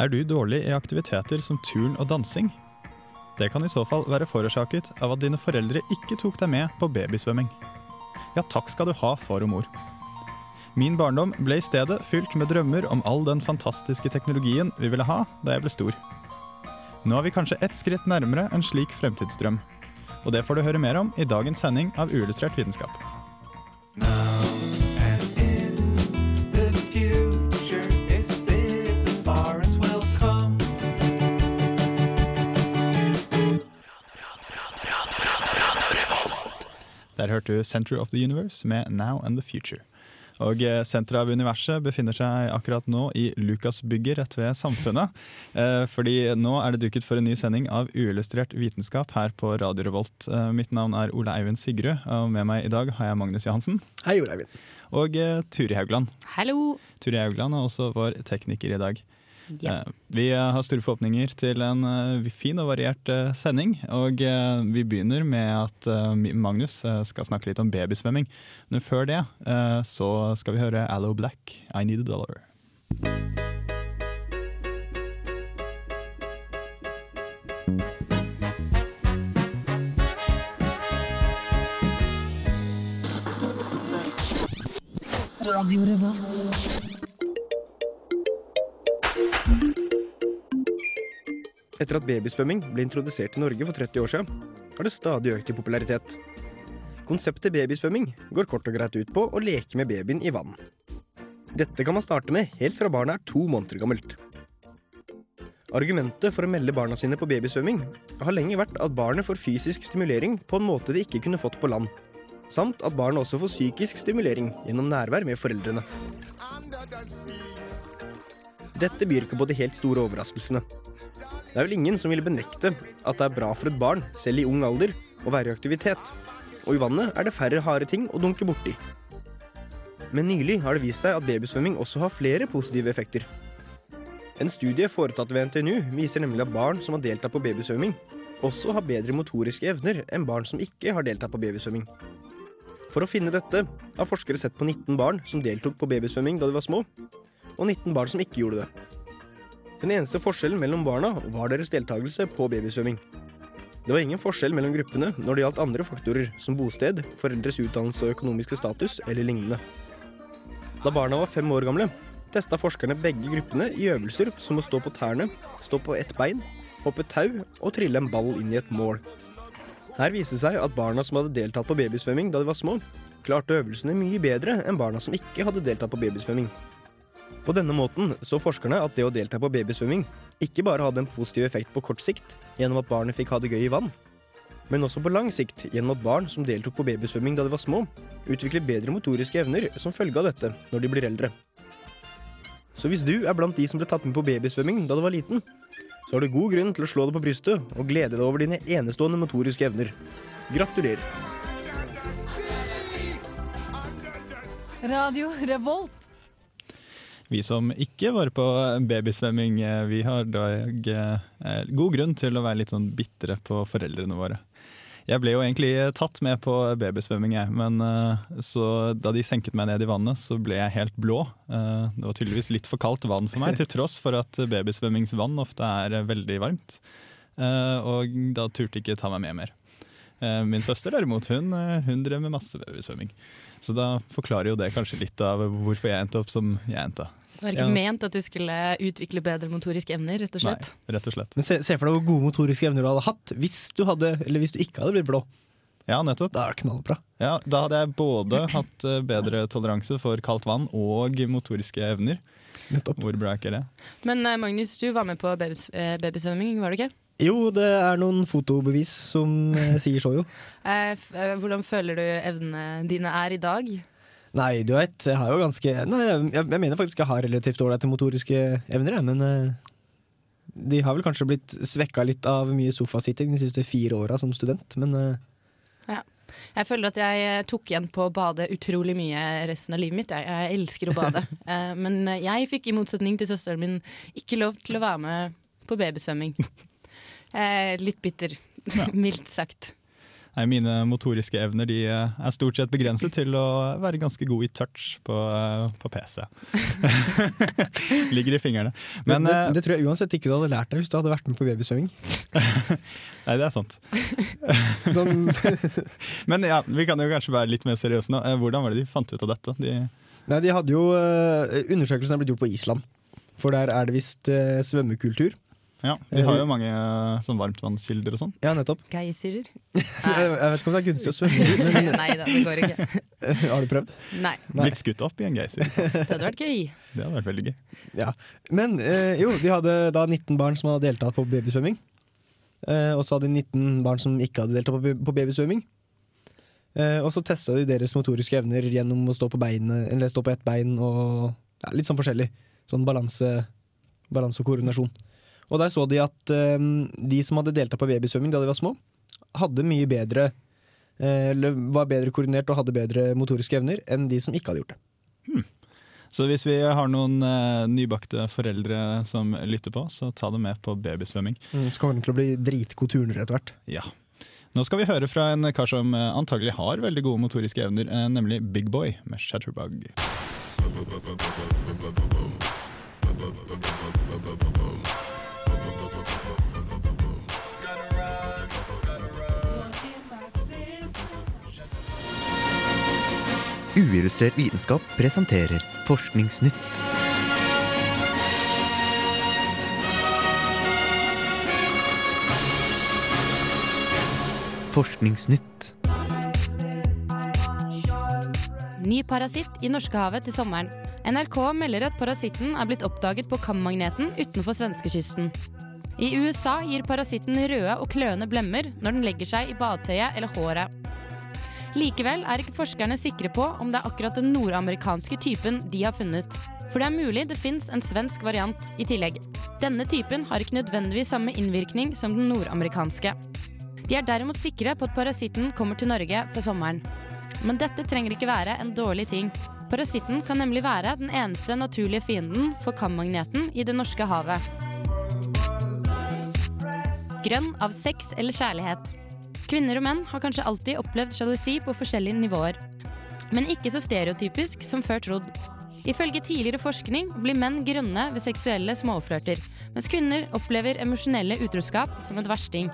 Er du dårlig i aktiviteter som turn og dansing? Det kan i så fall være forårsaket av at dine foreldre ikke tok deg med på babysvømming. Ja, takk skal du ha, far og mor. Min barndom ble i stedet fylt med drømmer om all den fantastiske teknologien vi ville ha da jeg ble stor. Nå er vi kanskje ett skritt nærmere en slik fremtidsdrøm. Og det får du høre mer om i dagens sending av Uillustrert vitenskap. Der hørte du Center of the Universe med Now and the Future. Og eh, Senteret av universet befinner seg akkurat nå i Lukasbygget rett ved Samfunnet. Eh, fordi nå er det duket for en ny sending av Uillustrert vitenskap her på Radio Revolt. Eh, mitt navn er Ole Eivind Sigrud, og med meg i dag har jeg Magnus Johansen. Hei, Ole Eivind. Og Turi Haugland. Hallo. Turi Haugland er også vår tekniker i dag. Ja. Eh, Vi har store forhåpninger til en eh, fin og variert eh, sending. Og vi begynner med at Magnus skal snakke litt om babysvømming. Men før det så skal vi høre Allo Black, I Need a Dollar. Etter at babysvømming ble introdusert i Norge for 30 år siden, har det stadig økt i popularitet. Konseptet babysvømming går kort og greit ut på å leke med babyen i vann. Dette kan man starte med helt fra barnet er to måneder gammelt. Argumentet for å melde barna sine på babysvømming har lenge vært at barnet får fysisk stimulering på en måte de ikke kunne fått på land, samt at barnet også får psykisk stimulering gjennom nærvær med foreldrene. Dette byr ikke på de helt store overraskelsene. Det er vel ingen som ville benekte at det er bra for et barn, selv i ung alder, å være i aktivitet. Og i vannet er det færre harde ting å dunke borti. Men nylig har det vist seg at babysvømming også har flere positive effekter. En studie foretatt ved NTNU viser nemlig at barn som har deltatt på babysvømming, også har bedre motoriske evner enn barn som ikke har deltatt på babysvømming. For å finne dette har forskere sett på 19 barn som deltok på babysvømming da de var små, og 19 barn som ikke gjorde det. Den eneste forskjellen mellom barna var deres deltakelse på babysvømming. Det var ingen forskjell mellom gruppene når det gjaldt andre faktorer, som bosted, foreldres utdannelse og økonomiske status eller lignende. Da barna var fem år gamle, testa forskerne begge gruppene i øvelser som å stå på tærne, stå på ett bein, hoppe tau og trille en ball inn i et mål. Her viste det seg at barna som hadde deltatt på babysvømming da de var små, klarte øvelsene mye bedre enn barna som ikke hadde deltatt på babysvømming. På denne måten så forskerne at det å delta på babysvømming ikke bare hadde en positiv effekt på kort sikt gjennom at barnet fikk ha det gøy i vann, men også på lang sikt gjennom at barn som deltok på babysvømming da de var små, utvikler bedre motoriske evner som følge av dette når de blir eldre. Så hvis du er blant de som ble tatt med på babysvømming da du var liten, så har du god grunn til å slå deg på brystet og glede deg over dine enestående motoriske evner. Gratulerer. Radio Revolt. Vi som ikke var på babysvømming, eh, vi har dag eh, god grunn til å være litt sånn bitre på foreldrene våre. Jeg ble jo egentlig tatt med på babysvømming, jeg, men eh, da de senket meg ned i vannet, så ble jeg helt blå. Eh, det var tydeligvis litt for kaldt vann for meg, til tross for at babysvømmingsvann ofte er eh, veldig varmt. Eh, og da turte ikke ta meg med mer. Eh, Min søster derimot, hun, eh, hun drev med masse babysvømming. Så da forklarer jo det kanskje litt av hvorfor jeg endte opp som jeg endte. Det var ikke Ja. ment at du skulle utvikle bedre motoriske evner, rett og slett. Nei, rett og slett. Men se, se for deg hvor gode motoriske evner du hadde hatt hvis du, hadde, eller hvis du ikke hadde blitt blå. Ja, nettopp. Da er det knallbra. Ja, da hadde jeg både hatt eh, bedre toleranse for kaldt vann og motoriske evner. Nettopp. Hvor bra er ikke det? Men eh, Magnus, du var med på babys, eh, babysvømming, var du ikke? Jo, det er noen fotobevis som sier så, jo. Hvordan føler du evnene dine er i dag? Nei, du vet, jeg har jo ganske Nei, jeg, jeg mener faktisk jeg har relativt ålreite motoriske evner, jeg, men uh, de har vel kanskje blitt svekka litt av mye sofasitting de siste fire åra som student, men Ja, Jeg føler at jeg eh, tok igjen på å bade utrolig mye resten av livet mitt. Jeg, jeg elsker å bade. uh, Men jeg fikk i motsetning til søsteren min ikke lov til å være med på babysvømming. Litt bitter, mildt sagt. Nei, mine motoriske evner de eh, er stort sett begrenset til å være ganske god i touch på, eh, på PC. Ligger i fingrene. Men det, det, det tror jeg uansett ikke du hadde lært deg hvis du hadde vært med på babysvømming. Nei, det er sant. Sånn, Men ja, vi kan jo kanskje være litt mer seriøse nå. Eh, Hvordan var det de fant ut av dette? De, nei, de hadde jo eh, Undersøkelsen er blitt gjort på Island, for der er det visst eh, svømmekultur. Ja, Vi har jo mange eh, sånn varmtvannskilder og sånn. Ja, nettopp. Geysirer? Jeg, vet ikke om det er gunstig å svømme, men Nei da, det går ikke. har du prøvd? Nei, Nei. Blitt skutt opp i en geysir. det hadde vært gøy. Det hadde vært veldig gøy. Ja. Men eh, jo, de hadde da 19 barn som hadde deltatt på babysvømming. Eh, og så hadde de 19 barn som ikke hadde deltatt på, på babysvømming. Eh, og så testa de deres motoriske evner gjennom å stå på, beinet, eller stå på ett bein og ja, litt sånn forskjellig. Sånn balanse, balanse og koordinasjon. Og der så de at eh, de som hadde deltatt på babysvømming da de var små, hadde mye bedre eh, var bedre koordinert og hadde bedre motoriske evner enn de som ikke hadde gjort det. Så hvis vi har noen eh, nybakte foreldre som lytter på, så ta dem med på babysvømming. Mm, så kommer den til å bli dritgod turner etter hvert. Ja. Nå skal vi høre fra en kar som eh, antagelig har veldig gode motoriske evner, eh, nemlig Big Boy med Shatterbug. Uillustrert vitenskap presenterer Forskningsnytt. Forskningsnytt. Ny parasitt i Norskehavet til sommeren. NRK melder at parasitten er blitt oppdaget på Kammagneten utenfor svenskekysten. I USA gir parasitten røde og kløende blemmer når den legger seg i badetøyet eller håret. Likevel er ikke forskerne sikre på om det er akkurat den nordamerikanske typen de har funnet. For det er mulig det fins en svensk variant i tillegg. Denne typen har ikke nødvendigvis samme innvirkning som den nordamerikanske. De er derimot sikre på at parasitten kommer til Norge for sommeren. Men dette trenger ikke være en dårlig ting. Parasitten kan nemlig være den eneste naturlige fienden for kammagneten i det norske havet. Grønn av sex eller kjærlighet. Kvinner og menn har kanskje alltid opplevd sjalusi på forskjellige nivåer. Men ikke så stereotypisk som før trodd. Ifølge tidligere forskning blir menn grønne ved seksuelle småflørter, mens kvinner opplever emosjonelle utroskap som et versting.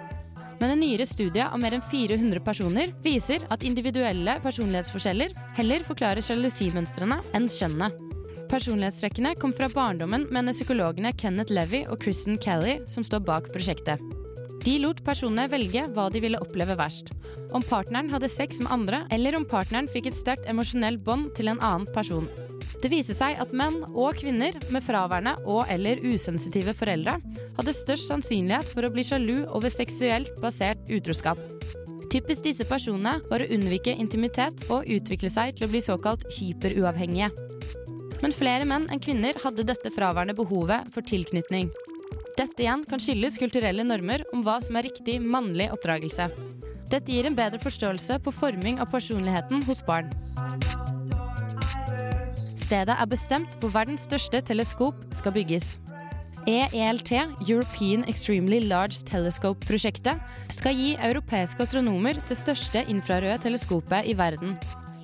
Men en nyere studie av mer enn 400 personer viser at individuelle personlighetsforskjeller heller forklarer sjalusimønstrene enn kjønnet. Personlighetstrekkene kom fra barndommen, mener psykologene Kenneth Levy og Kristen Kelly, som står bak prosjektet. De lot personene velge hva de ville oppleve verst. Om partneren hadde sex med andre, eller om partneren fikk et sterkt emosjonelt bånd til en annen person. Det viser seg at menn og kvinner med fraværende og eller usensitive foreldre hadde størst sannsynlighet for å bli sjalu over seksuelt basert utroskap. Typisk disse personene var å unnvike intimitet og utvikle seg til å bli såkalt hyperuavhengige. Men flere menn enn kvinner hadde dette fraværende behovet for tilknytning. Dette igjen kan skyldes kulturelle normer om hva som er riktig mannlig oppdragelse. Dette gir en bedre forståelse på forming av personligheten hos barn. Stedet er bestemt hvor verdens største teleskop skal bygges. EELT, European Extremely Large Telescope-prosjektet, skal gi europeiske astronomer det største infrarøde teleskopet i verden.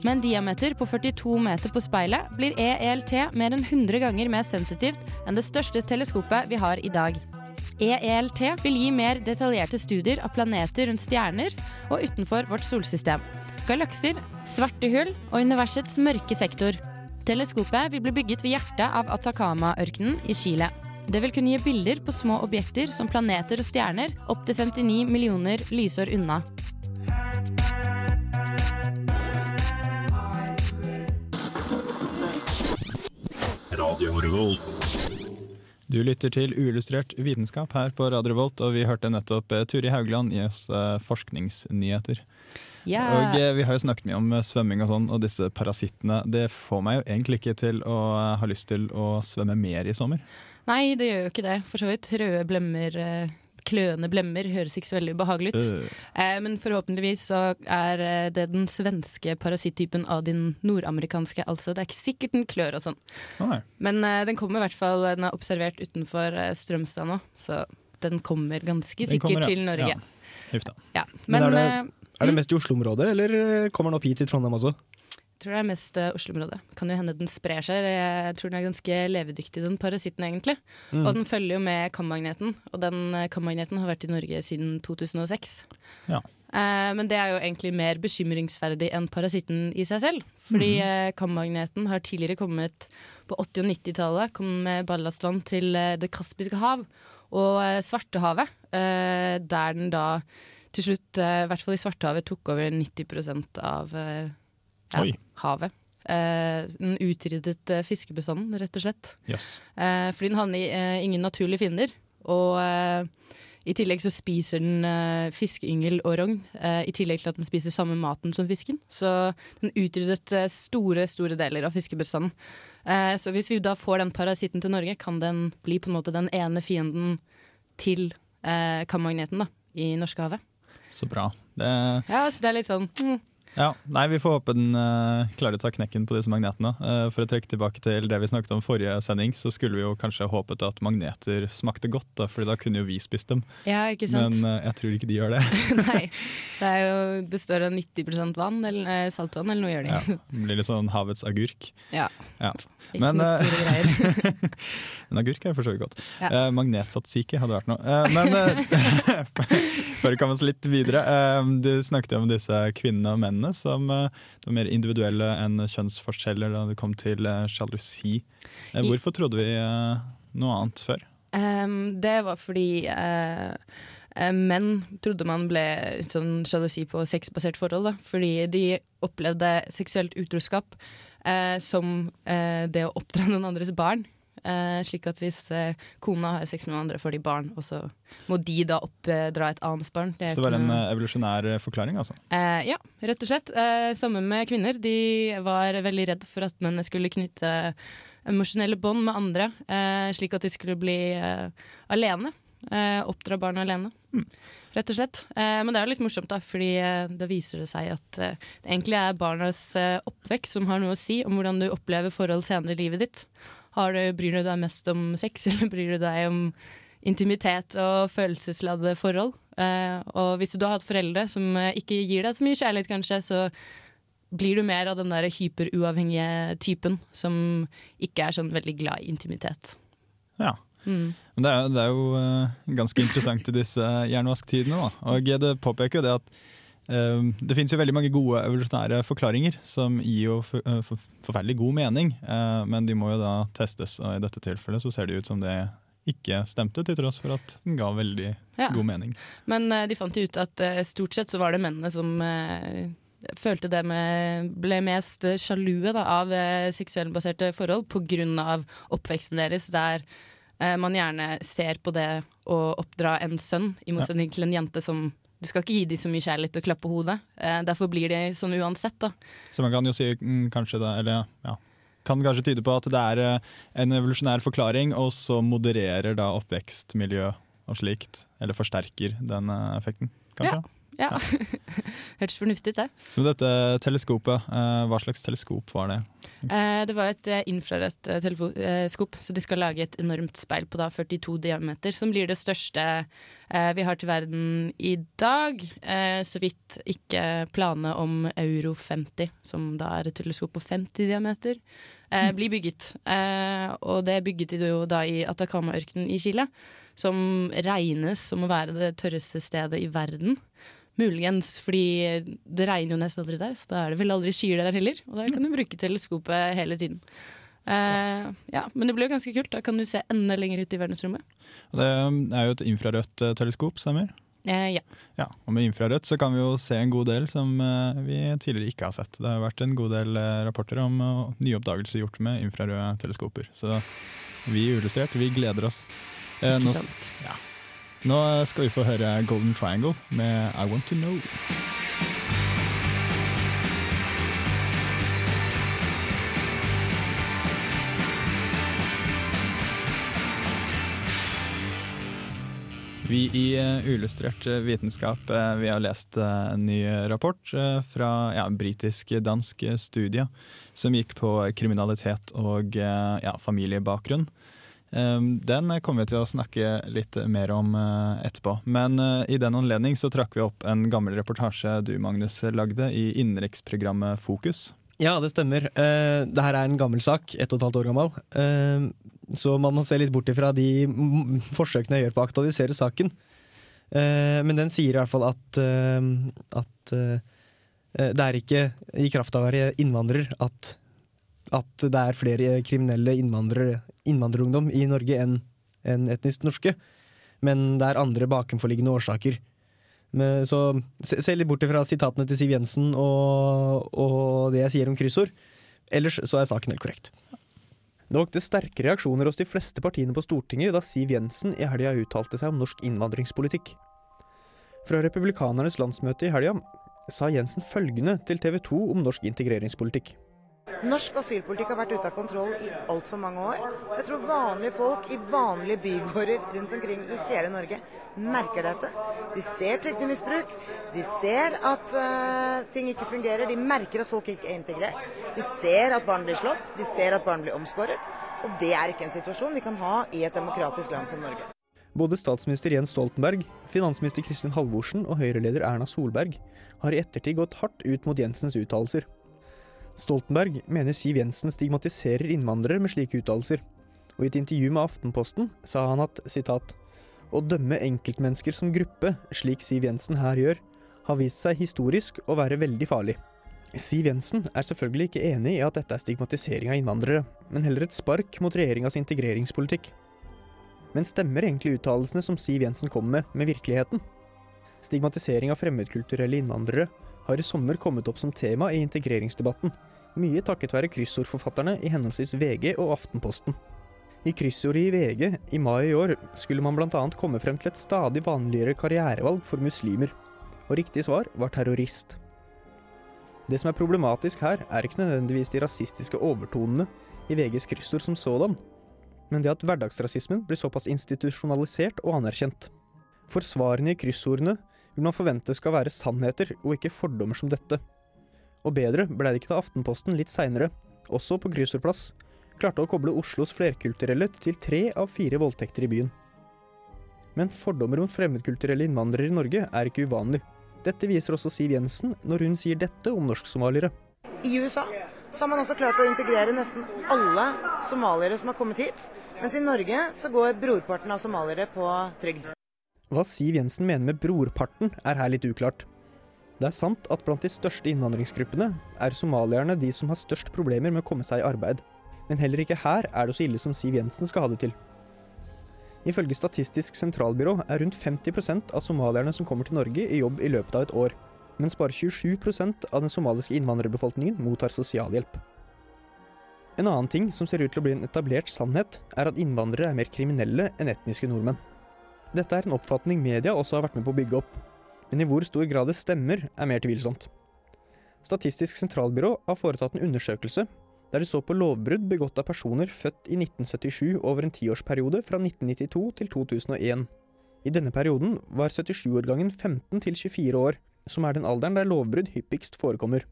Med en diameter på 42 meter på speilet blir EELT mer enn 100 ganger mer sensitivt enn det største teleskopet vi har i dag. EELT vil gi mer detaljerte studier av planeter rundt stjerner og utenfor vårt solsystem. Galakser, svarte hull og universets mørke sektor. Teleskopet vil bli bygget ved hjertet av Atacama-ørkenen i Chile. Det vil kunne gi bilder på små objekter som planeter og stjerner opptil 59 millioner lysår unna. Du lytter til uillustrert vitenskap her på Radio Volt, og vi hørte nettopp eh, Turi Haugland gi oss eh, forskningsnyheter. Yeah. Og eh, Vi har jo snakket mye om svømming og sånn, og disse parasittene. Det får meg jo egentlig ikke til å ha lyst til å svømme mer i sommer. Nei, det gjør jo ikke det, for så vidt. Røde blemmer, eh, kløende blemmer, høres ikke så veldig ubehagelig ut. Uh. Eh, men forhåpentligvis så er eh, det den svenske parasittypen av din nordamerikanske. Altså, det er ikke sikkert den klør og sånn. Å. Men eh, den kommer i hvert fall, den er observert utenfor eh, Strømstad nå, så den kommer ganske sikkert kommer, ja. til Norge. Ja. Ja. Men Men, er det- Er det mest i Oslo-området, eller kommer den opp hit til Trondheim også? Tror det er mest uh, Oslo-området. Kan jo hende den sprer seg. Jeg tror den er ganske levedyktig, den parasitten egentlig. Mm. Og den følger jo med kammagneten, og den eh, kammagneten har vært i Norge siden 2006. Ja. Uh, men det er jo egentlig mer bekymringsverdig enn parasitten i seg selv. Fordi eh, kammagneten har tidligere kommet på 80- og 90-tallet, kom med ballastvann til Det kaspiske hav og eh, Svartehavet, eh, der den da til slutt, i hvert fall i Svartehavet, tok over 90 av ja, havet. Uh, den utryddet uh, fiskebestanden, rett og slett. Yes. Uh, fordi den hadde ingen naturlige fiender. Og i tillegg så spiser den fiskeyngel og rogn, i tillegg til at den spiser samme maten som fisken. Så den utryddet store, store deler av fiskebestanden. Så hvis vi da får den parasitten til Norge, kan den bli på en måte den ene fienden til eh, kammagneten da, i Norskehavet. Så bra. Det, Ja, så det er litt sånn mm, ja, nei, Vi får håpe den uh, klarer å ta knekken på disse magnetene. Uh, for å trekke tilbake til det vi snakket om forrige sending, så skulle vi jo kanskje håpet at magneter smakte godt, da, Fordi da kunne jo vi spist dem. Ja, ikke sant? Men uh, jeg tror ikke de gjør det. Nei. Det er jo, består av 90% vann, eller saltvann, eller noe gjør de. Ja, det blir litt sånn havets agurk. Ja. Ja. Ikke Men, noe store greier. En agurk er for så vidt godt. Ja. Magnetsatsiki hadde vært noe. Men eh, for å komme oss litt videre. Du snakket jo om disse kvinnene og mennene som det var mer individuelle enn kjønnsforskjeller da det kom til eh, sjalusi. Eh, hvorfor trodde vi eh, noe annet før? Um, det var fordi uh, eh, menn trodde man ble sånn sjalusi på sexbasert forhold. Da, fordi de opplevde seksuelt utroskap uh, som uh, det å oppdra noen andres barn. Eh, slik at hvis eh, kona har sex med noen andre, får de barn, og så må de da oppdra et annet barn. Det Så det var en noe- eh, evolusjonær forklaring, altså? Ja, rett og slett. Eh, sammen med kvinner. De var veldig redd for at mennene skulle knytte emosjonelle bånd med andre, eh, slik at de skulle bli alene. Eh, oppdra barn alene. Rett og slett. Eh, men det er jo litt morsomt, da, fordi eh, da viser det seg at eh, det egentlig er barnas oppvekst som har noe å si om hvordan du opplever forhold senere i livet ditt. Har bryr du deg mest om sex, eller bryr du deg om intimitet og følelsesladde forhold? Eh, og hvis du har hatt foreldre som eh, ikke gir deg så mye kjærlighet, kanskje, så blir du mer av den der hyperuavhengige typen som ikke er sånn veldig glad i intimitet. Ja. Mm. Men det er, det er jo eh, ganske interessant i disse jernvasktidene. Da. Og det påpeker jo det at det finnes jo veldig mange gode evolusjonære forklaringer som gir jo for, eh, for, forferdelig god mening, eh, men de må jo da testes, og i dette tilfellet så ser det ut som det ikke stemte, til tross for at den ga veldig Ja. god mening. Men eh, de fant jo ut at stort sett så var det mennene som følte det med Ble mest sjalue da, av seksuellbaserte forhold pga. oppveksten deres, der man gjerne ser på det å oppdra en sønn, i motsetning til en jente som du skal ikke gi dem så mye kjærlighet og klappe hodet. Eh, derfor blir de sånn uansett. da. Så man kan jo si mm, kanskje det, eller ja, kan kanskje tyde på at det er eh, en evolusjonær forklaring, og så modererer da oppvekstmiljø og slikt, eller forsterker den eh, effekten, kanskje? Ja. Hørtes fornuftig ut, det. Så dette teleskopet, eh, hva slags teleskop var det? Eh, det var et eh, infrarødt teleskop, så de skal lage et enormt speil på da 42 diameter, som blir det største eh, vi har til verden i dag. Eh, så vidt ikke planene om Euro 50, som da er et teleskop på 50 diameter, eh, blir bygget. Eh, og det bygget de jo da i Atacama-ørkenen i Chile, som regnes som å være det tørreste stedet i verden. Muligens fordi det regner jo nesten aldri der, så da er det vel aldri skyer der heller. Og da kan du bruke teleskopet hele tiden. Eh, ja, Men det blir jo ganske kult. Da kan du se enda lenger ut i verdensrommet. Det er jo et infrarødt eh, teleskop, stemmer? Eh, ja. Ja, og med infrarødt så kan vi jo se en god del som eh, vi tidligere ikke har sett. Det har vært en god del eh, rapporter om nye oppdagelser gjort med infrarøde teleskoper. Så Vi i Illustrert, vi gleder oss. Eh, Ikke nå, sant? Nå skal vi få høre Golden Triangle med I Want To Know. Vi i eh, Uillustrert eh, vitenskap eh, vi har lest en ny rapport fra ja, britisk-dansk studie som gikk på kriminalitet og ja, familiebakgrunn. Um, Den kommer vi til å snakke litt mer om eh, etterpå. Men eh, i den anledning så trakk vi opp en gammel reportasje du, Magnus, lagde i innenriksprogrammet Fokus. Ja, det stemmer. Dette det her er en gammel sak, ett og et halvt år gammel. Eh, så man må se litt bort ifra de forsøkene jeg gjør på å aktualisere saken. Eh, men den sier i hvert fall at, eh, at eh, det er ikke i kraft av å være innvandrer at, at det er flere kriminelle innvandrere, innvandrerungdom i Norge enn en etnisk norske. Men det er andre bakenforliggende årsaker. Men, så se, se litt bort fra sitatene til Siv Jensen og, og det jeg sier om kryssord. Ellers så er saken helt korrekt. Det vakte sterke reaksjoner hos de fleste partiene på Stortinget da Siv Jensen i helga uttalte seg om norsk innvandringspolitikk. Fra Republikanernes landsmøte i helga sa Jensen følgende til TV 2 om norsk integreringspolitikk. Norsk asylpolitikk har vært ute av kontroll i altfor mange år. Jeg tror vanlige folk i vanlige bygårder rundt omkring i hele Norge merker dette. De ser trygdemisbruk, de ser at uh, ting ikke fungerer, de merker at folk ikke er integrert. De ser at barn blir slått, de ser at barn blir omskåret. Og det er ikke en situasjon vi kan ha i et demokratisk land som Norge. Både statsminister Jens Stoltenberg, finansminister Kristin Halvorsen og Høyre-leder Erna Solberg har i ettertid gått hardt ut mot Jensens uttalelser. Stoltenberg mener Siv Jensen stigmatiserer innvandrere med slike uttalelser, og i et intervju med Aftenposten sa han at sitat, å dømme enkeltmennesker som gruppe, slik Siv Jensen her gjør, har vist seg historisk å være veldig farlig. Siv Jensen er selvfølgelig ikke enig i at dette er stigmatisering av innvandrere, men heller et spark mot regjeringas integreringspolitikk. Men stemmer egentlig uttalelsene som Siv Jensen kommer med, med virkeligheten? Stigmatisering av fremmedkulturelle innvandrere har i sommer kommet opp som tema i integreringsdebatten, mye takket være kryssordforfatterne i henholdsvis VG og Aftenposten. I kryssordet i VG i mai i år skulle man bl.a. komme frem til et stadig vanligere karrierevalg for muslimer, og riktig svar var terrorist. Det som er problematisk her, er ikke nødvendigvis de rasistiske overtonene i VGs kryssord som sådan, men det at hverdagsrasismen blir såpass institusjonalisert og anerkjent. For svarene i kryssordene vil man forvente skal være sannheter og ikke fordommer som dette. Og bedre ble det ikke da Aftenposten litt seinere, også på kryssordplass, klarte å koble Oslos flerkulturelle til tre av fire voldtekter i byen. Men fordommer mot fremmedkulturelle innvandrere i Norge er ikke uvanlig. Dette viser også Siv Jensen når hun sier dette om norsk-somaliere. I USA så har man også klart å integrere nesten alle somaliere som har kommet hit. Mens i Norge så går brorparten av somaliere på trygd. Hva Siv Jensen mener med brorparten, er her litt uklart. Det er sant at blant de største innvandringsgruppene er somalierne de som har størst problemer med å komme seg i arbeid. Men heller ikke her er det så ille som Siv Jensen skal ha det til. Ifølge Statistisk sentralbyrå er rundt 50% av somalierne som kommer til Norge i jobb i løpet av et år, mens bare 27% av den somaliske innvandrerbefolkningen mottar sosialhjelp. En annen ting som ser ut til å bli en etablert sannhet, er at innvandrere er mer kriminelle enn etniske nordmenn. Dette er en oppfatning media også har vært med på å bygge opp, men i hvor stor grad det stemmer, er mer tvilsomt. Statistisk sentralbyrå har foretatt en undersøkelse der de så på lovbrudd begått av personer født i 1977 over en tiårsperiode fra 1992 til 2001. I denne perioden var 77-årgangen 15 til 24 år, som er den alderen der lovbrudd hyppigst forekommer.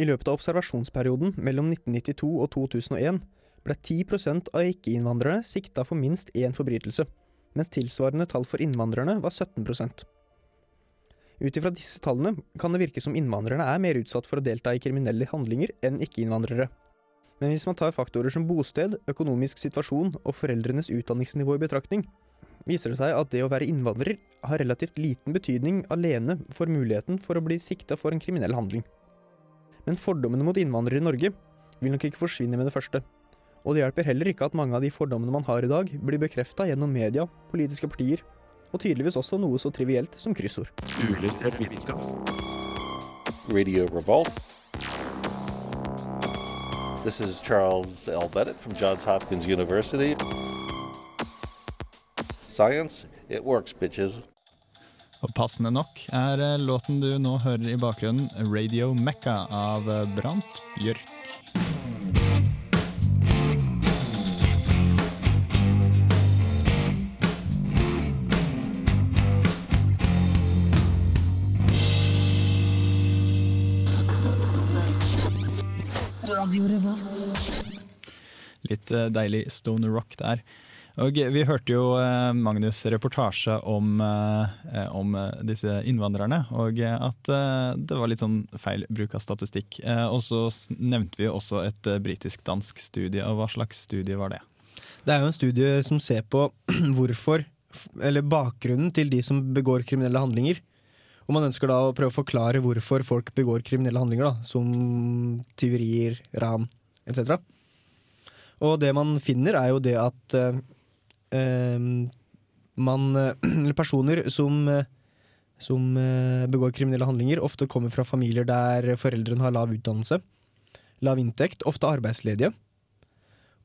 I løpet av observasjonsperioden mellom 1992 og 2001 ble 10% av ikke-innvandrere sikta for minst én forbrytelse, mens tilsvarende tall for innvandrerne var 17 Ut ifra disse tallene kan det virke som innvandrerne er mer utsatt for å delta i kriminelle handlinger enn ikke-innvandrere. Men hvis man tar faktorer som bosted, økonomisk situasjon og foreldrenes utdanningsnivå i betraktning, viser det seg at det å være innvandrer har relativt liten betydning alene for muligheten for å bli sikta for en kriminell handling. Men fordommene mot innvandrere i Norge vil nok ikke forsvinne med det første. Og det hjelper heller ikke at mange av de fordommene man har i dag, blir bekrefta gjennom media, politiske partier, og tydeligvis også noe så trivielt som kryssord. Uillustrert vitenskap. Radio Revolt. This is Charles L. Bennett from Johns Hopkins University. Science, it works, bitches. Og passende nok er eh, låten du nå hører i bakgrunnen, 'Radio Mecca' av eh, Brant Bjørk. Litt eh, deilig stone rock der. Og vi hørte jo eh, Magnus' reportasje om, eh, om disse innvandrerne, og at det var litt sånn feil bruk av statistikk. Eh, og så nevnte vi også et britisk-dansk studie, og hva slags studie var det? Det er jo en studie som ser på hvorfor, eller bakgrunnen til de som begår kriminelle handlinger. Og man ønsker da å prøve å forklare hvorfor folk begår kriminelle handlinger, da, som tyverier, ran etc. Og det man finner, er jo det at eh, eh, man eh, Eller personer som, eh, som begår kriminelle handlinger, ofte kommer fra familier der foreldrene har lav utdannelse, lav inntekt, ofte arbeidsledige.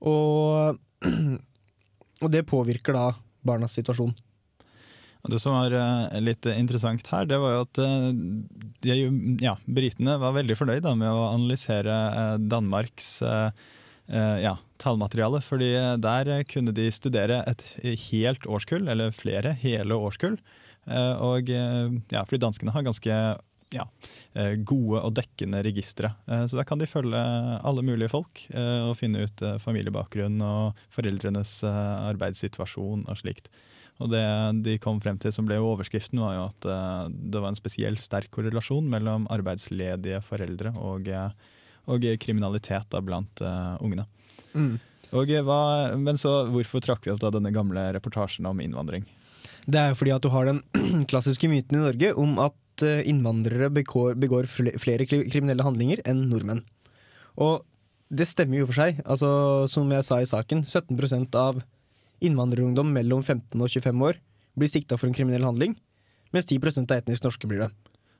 Og, og det påvirker da barnas situasjon. Det som var eh, litt interessant her, det var jo at eh, de, ja, britene var veldig fornøyd med å analysere eh, Danmarks eh, eh, ja, tallmateriale. fordi eh, der eh, kunne de studere et helt årskull, eller flere hele årskull. Eh, og eh, ja, fordi danskene har ganske ja, eh, gode og dekkende registre. Eh, Så der kan de følge alle mulige folk eh, og finne ut eh, familiebakgrunn og foreldrenes eh, arbeidssituasjon og slikt. Og det de kom frem til som ble jo overskriften, var jo at eh, det var en spesielt sterk korrelasjon mellom arbeidsledige foreldre og, eh, og kriminalitet da, blant uh, ungene. Mm. Og hva, men så hvorfor trakk vi opp da denne gamle reportasjen om innvandring? Det er jo fordi at du har den klassiske myten i Norge om at innvandrere begår, begår flere kriminelle handlinger enn nordmenn. Og det stemmer jo for seg. Altså, som jeg sa i saken, 17% av innvandrerungdom mellom 15 og 25 år blir sikta for en kriminell handling, mens 10% av etnisk norske blir det.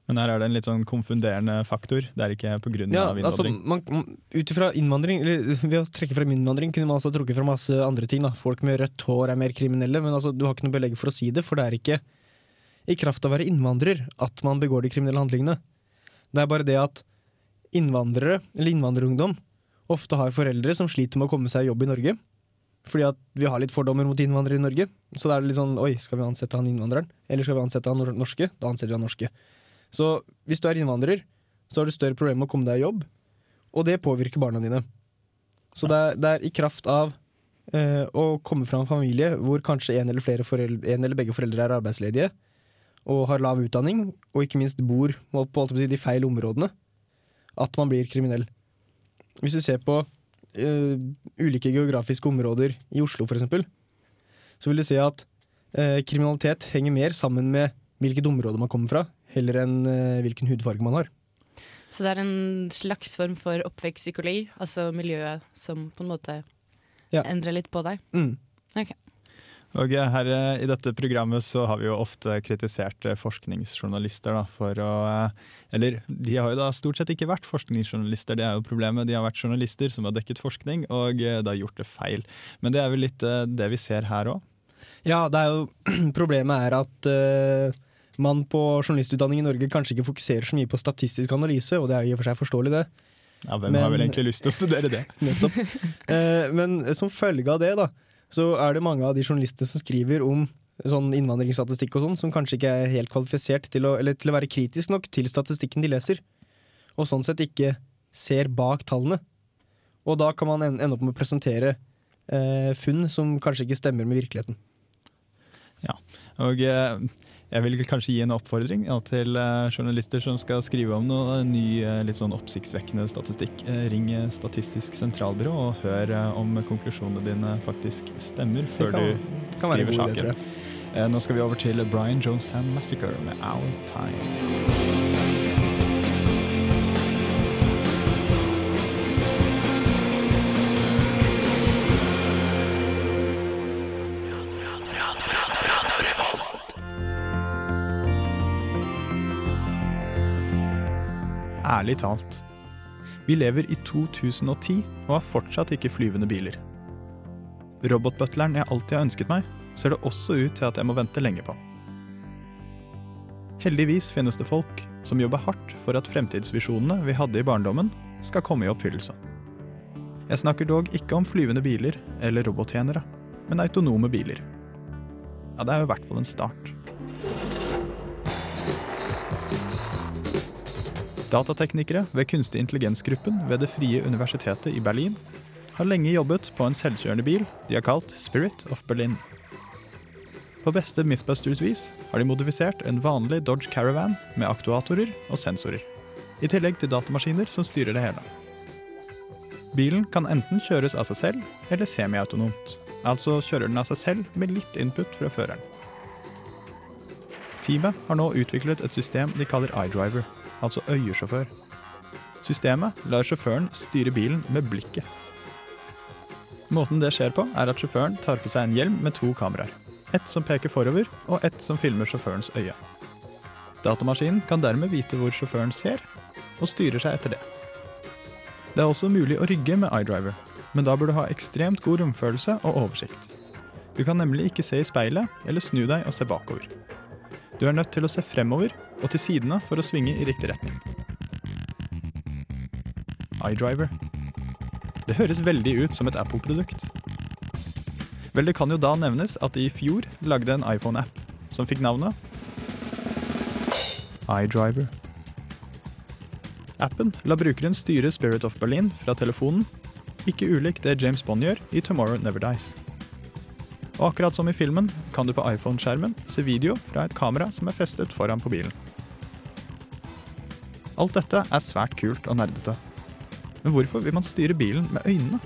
Men her er det en litt sånn konfunderende faktor. Det er ikke pga. Ja, av altså, innvandring. man- ut ifra innvandring, eller ved å trekke frem innvandring, kunne man altså trukket fra masse andre ting. Da. Folk med rødt hår er mer kriminelle, men altså, du har ikke noe belegg for å si det, for det er ikke i kraft av å være innvandrer at man begår de kriminelle handlingene. Det er bare det at innvandrere, eller innvandrerungdom, ofte har foreldre som sliter med å komme seg i jobb i Norge. Fordi at vi har litt fordommer mot innvandrere i Norge. Så da er det litt sånn oi, skal vi ansette han innvandreren? Eller skal vi ansette han norske? Da ansetter vi han norske. Så hvis du er innvandrer, så har du større problemer med å komme deg i jobb, og det påvirker barna dine. Så det er, det er i kraft av eh, å komme fra en familie hvor kanskje en eller, foreldre, en eller begge foreldre er arbeidsledige, og har lav utdanning, og ikke minst bor på på de feil områdene, at man blir kriminell. Hvis du ser på eh, ulike geografiske områder i Oslo f.eks., så vil du se at uh, kriminalitet henger mer sammen med hvilket område man kommer fra, heller enn uh, hvilken hudfarge man har. Så det er en slags form for oppvekstpsykologi, altså miljøet som på en måte Ja. endrer litt på deg. Mm. Ok. Og her eh, i dette programmet så har vi jo ofte kritisert eh, forskningsjournalister da, for å eh, Eller de har jo da stort sett ikke vært forskningsjournalister, det er jo problemet. De har vært journalister som har dekket forskning, og det har gjort det feil. Men det er vel litt det vi ser her òg. Ja, det er jo Problemet er at uh, man på journalistutdanning i Norge kanskje ikke fokuserer så mye på statistisk analyse, og det er i og for seg forståelig, det. Ja, hvem har vel egentlig lyst til å studere det? Nettopp. Uh, men som følge av det, da, så er det mange av de journalistene som skriver om sånn innvandringsstatistikk og sånn, som kanskje ikke er helt kvalifisert til å, eller til å være kritisk nok til statistikken de leser, og sånn sett ikke ser bak tallene. Og da kan man en- ende opp med å presentere eh, funn som kanskje ikke stemmer med virkeligheten. Og eh, jeg vil kanskje gi en oppfordring ja, til eh, journalister som skal skrive om noe ny, eh, litt sånn oppsiktsvekkende statistikk. Ring Statistisk sentralbyrå og hør om konklusjonene dine faktisk stemmer før kan- du skriver saken. Nå skal vi over til Brian Jonestown Massacre med Our Time. Ærlig talt. Vi lever i 2010 og har fortsatt ikke flyvende biler. Robotbutleren jeg alltid har ønsket meg, ser det også ut til at jeg må vente lenge på. Heldigvis finnes det folk som jobber hardt for at fremtidsvisjonene vi hadde i barndommen, skal komme i oppfyllelse. Jeg snakker dog ikke om flyvende biler eller robottjenere, men autonome biler. Ja, det er jo i hvert fall en start. Datateknikere ved kunstig intelligensgruppen ved Det frie universitetet i Berlin har lenge jobbet på en selvkjørende bil de har kalt Spirit of Berlin. På beste Mythbusters-vis har de modifisert en vanlig Dodge Caravan med aktuatorer og sensorer, i tillegg til datamaskiner som styrer det hele. Bilen kan enten kjøres av seg selv eller semiautonomt, altså kjører den av seg selv med litt input fra føreren. Teamet har nå utviklet et system de kaller iDriver, altså øyesjåfør. Systemet lar sjåføren styre bilen med blikket. Måten det skjer på, er at sjåføren tar på seg en hjelm med to kameraer. Ett som peker forover, og ett som filmer sjåførens øye. Datamaskinen kan dermed vite hvor sjåføren ser, og styrer seg etter det. Det er også mulig å rygge med iDriver, men da bør du ha ekstremt god romfølelse og oversikt. Du kan nemlig ikke se i speilet eller snu deg og se bakover. Du er nødt til å se fremover og til sidene for å svinge i riktig retning. iDriver. Det høres veldig ut som et Apple-produkt. Vel, det kan jo da nevnes at de i fjor lagde en iPhone-app som fikk navnet iDriver. Appen la brukeren styre Spirit of Berlin fra telefonen, ikke ulikt det James Bond gjør i Tomorrow Never Dies. Og akkurat som i filmen kan du på iPhone-skjermen se video fra et kamera som er festet foran på bilen. Alt dette er svært kult og nerdete. Men hvorfor vil man styre bilen med øynene?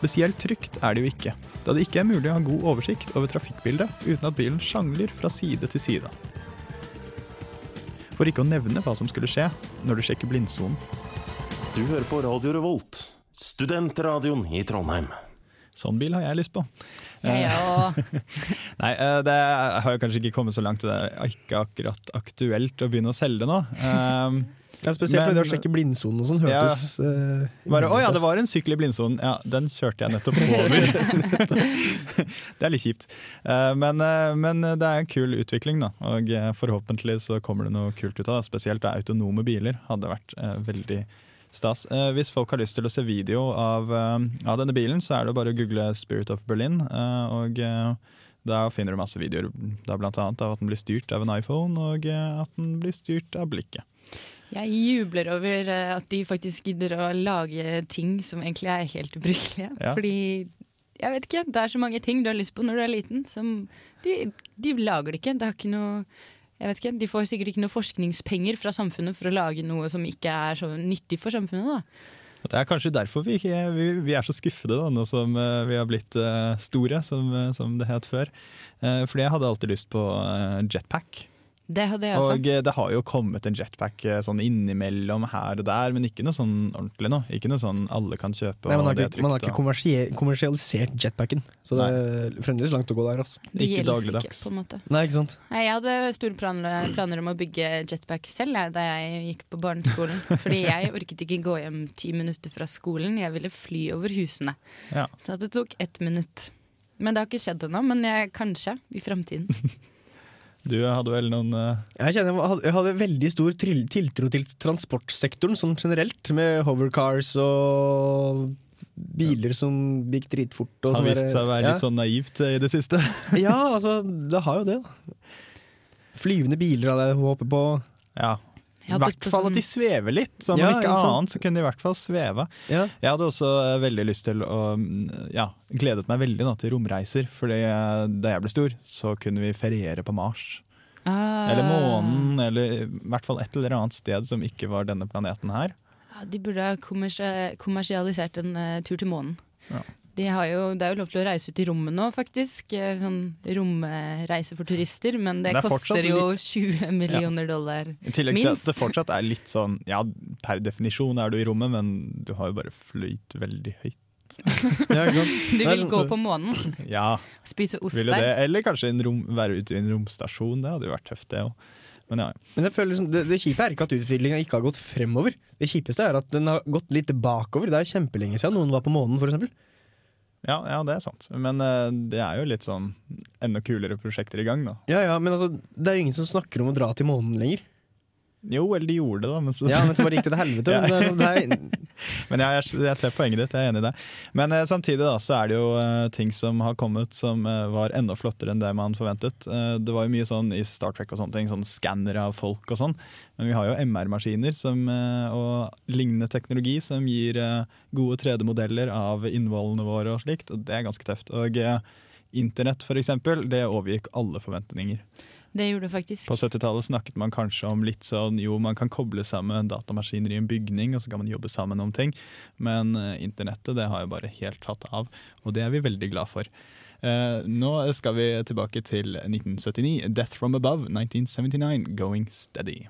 Spesielt trygt er det jo ikke, da det ikke er mulig å ha god oversikt over trafikkbildet uten at bilen sjangler fra side til side. For ikke å nevne hva som skulle skje når du sjekker blindsonen. Du hører på Radio Revolt, studentradioen i Trondheim. Sånn bil har jeg lyst på. Ja. Nei, eh, det har jo kanskje ikke kommet så langt. Det er ikke akkurat aktuelt å begynne å selge det nå. Um, Ja, spesielt Men- det å sjekke blindsonen og sånn hørtes eh, Bare, Å ja, det var en sykkel i blindsonen. Ja, den kjørte jeg nettopp over. det er litt kjipt. Eh, Men, men det er en kul utvikling, da. Og forhåpentlig så kommer det noe kult ut av det. Spesielt da autonome biler hadde vært veldig stas. Eh, Hvis folk har lyst til å se video av, eh, av denne bilen, så er det bare å google 'Spirit of Berlin'. eh, Og eh, da finner du masse videoer, da blant annet av at den blir styrt av en iPhone, og at den blir styrt av blikket. Jeg jubler over at de faktisk gidder å lage ting som egentlig er helt ubrukelige. Ja. Fordi jeg vet ikke, det er så mange ting du har lyst på når du er liten, som de, de lager det ikke. Det har ikke noe jeg vet ikke, De får sikkert ikke noe forskningspenger fra samfunnet for å lage noe som ikke er så nyttig for samfunnet. da. Det er kanskje derfor vi, ikke, vi, vi er så skuffede da, nå som eh, vi har blitt eh, store, som, eh, som det het før. Fordi jeg hadde alltid lyst på jetpack. Det hadde jeg også. Og eh, det har jo kommet en jetpack eh, sånn innimellom her og der, men ikke noe sånn ordentlig nå. Ikke noe sånn alle kan kjøpe. Nei, man har og det er ikke, man har ikke og- kommersialisert jetpacken, så det er fremdeles langt å gå der. Altså. Det ikke dagligdags. ikke, på en måte. Nei, ikke sant? Nei, Jeg hadde store planer, planer om å bygge jetpack selv jeg, da jeg gikk på barneskolen. Fordi jeg orket ikke gå hjem ti minutter fra skolen, jeg ville fly over husene. Ja. Så det tok ett minutt. Men det har ikke skjedd ennå, men jeg, kanskje i framtiden. Du hadde vel noen uh... Jeg kjenner jeg hadde, jeg hadde veldig stor tiltro til transportsektoren sånn generelt, med hovercars og biler som gikk dritfort. Og Har sånn vist seg å være ja. litt sånn naivt eh, i det siste. Ja, altså, det har jo det. da Flyvende biler hadde jeg håpet på. Ja. I hvert fall sånn- at de svever litt. Sånn, Ja, om ikke annet så kunne de i hvert fall sveve. Ja. Jeg hadde også eh, veldig lyst til å mm, Ja, gledet meg veldig da, til romreiser. Fordi eh, da jeg ble stor, så kunne vi feriere på Mars. Ah. Eller månen, eller i hvert fall et eller annet sted som ikke var denne planeten her. Ja, de burde ha kommersialisert en uh, tur til månen. Ja. De har jo, det er jo lov til å reise ut i rommet nå, faktisk. Eh, Sånn romreise for turister. Men det, Det er koster jo 20 millioner dollar. I tillegg til at det fortsatt er litt sånn Ja, per definisjon er du i rommet, men du har jo bare fløyt veldig høyt. Ja, ikke sant? Du vil gå på månen, Ja, spise ost vil jo det. der. Eller kanskje en rom, være ute i en romstasjon. Det hadde jo vært tøft, det òg. Men ja. Men jeg føler liksom, det, det kjipe er ikke at utviklinga ikke har gått fremover. Det kjipeste er at den har gått litt bakover. Det er kjempelenge siden noen var på månen, f.eks. Ja, ja, det er sant. Men uh, det er jo litt sånn enda kulere prosjekter i gang, da. Ja, ja, men altså, det er jo ingen som snakker om å dra til månen lenger. Jo, eller de gjorde det, da. Men så, Ja, men så bare gikk det til helvete. Men Men jeg, jeg, ser poenget ditt, jeg er enig i det. Men eh, samtidig da, så er det jo eh, ting som har kommet som eh, var enda flottere enn det man forventet. Eh, det var jo mye sånn i Star Trek og sånne ting, sånn skannere av folk og sånn. Men vi har jo MR-maskiner eh, og lignende teknologi som gir eh, gode 3D-modeller av innvollene våre og slikt, og det er ganske tøft. Og internett eksempel, det overgikk alle forventninger. Det gjorde det faktisk. På 70-tallet snakket man kanskje om litt sånn jo, man kan koble sammen datamaskiner i en bygning, og så kan man jobbe sammen om ting. Men eh, internettet det har jo bare helt tatt av, og det er vi veldig glad for. Eh, nå skal vi tilbake til 1979. 'Death From Above', 1979. 'Going Steady'.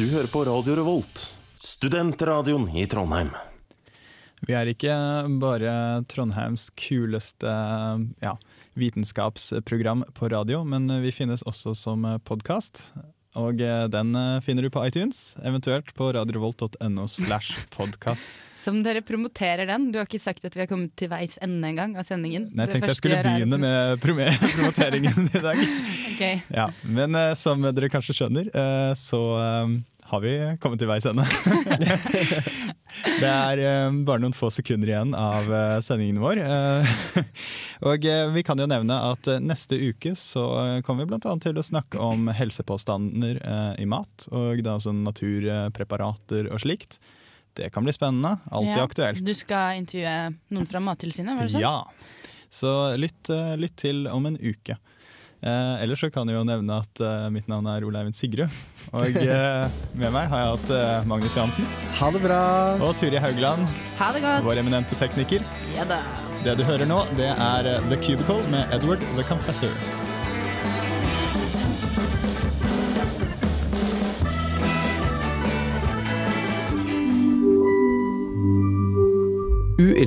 Du hører på Radio Revolt, studentradioen i Trondheim. Vi er ikke bare Trondheims kuleste ja, vitenskapsprogram på radio, men vi finnes også som podkast. Og den finner du på iTunes, eventuelt på radiorevolt.no slash podkast. Som dere promoterer den. Du har ikke sagt at vi har kommet til veis ende engang av sendingen. Nei, Jeg tenkte jeg skulle begynne med prom- promoteringen i dag. Ok. Ja, Men eh, som dere kanskje skjønner, eh, så eh, har vi kommet til veis ende. det er eh, bare noen få sekunder igjen av uh, sendingen vår. Uh, og uh, vi kan jo nevne at neste uke så kommer vi bl.a. til å snakke om helsepåstander i mat, og da også naturpreparater og slikt. Det kan bli spennende. Alltid Ja. aktuelt. Du skal intervjue noen fra Mattilsynet, var det sånn? Ja. Så lytt, lytt til om en uke. Eh, ellers så kan jeg jo nevne at eh, mitt navn er Ole Eivind Sigrud. Og eh, med meg har jeg hatt eh, Magnus Johansen. Ha det bra! Og Turi Haugland, Ha det godt! vår eminente tekniker. Ja da. Det du hører nå, det er eh, The Cubicle med Edward the Confessor.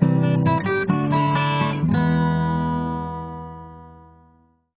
thank you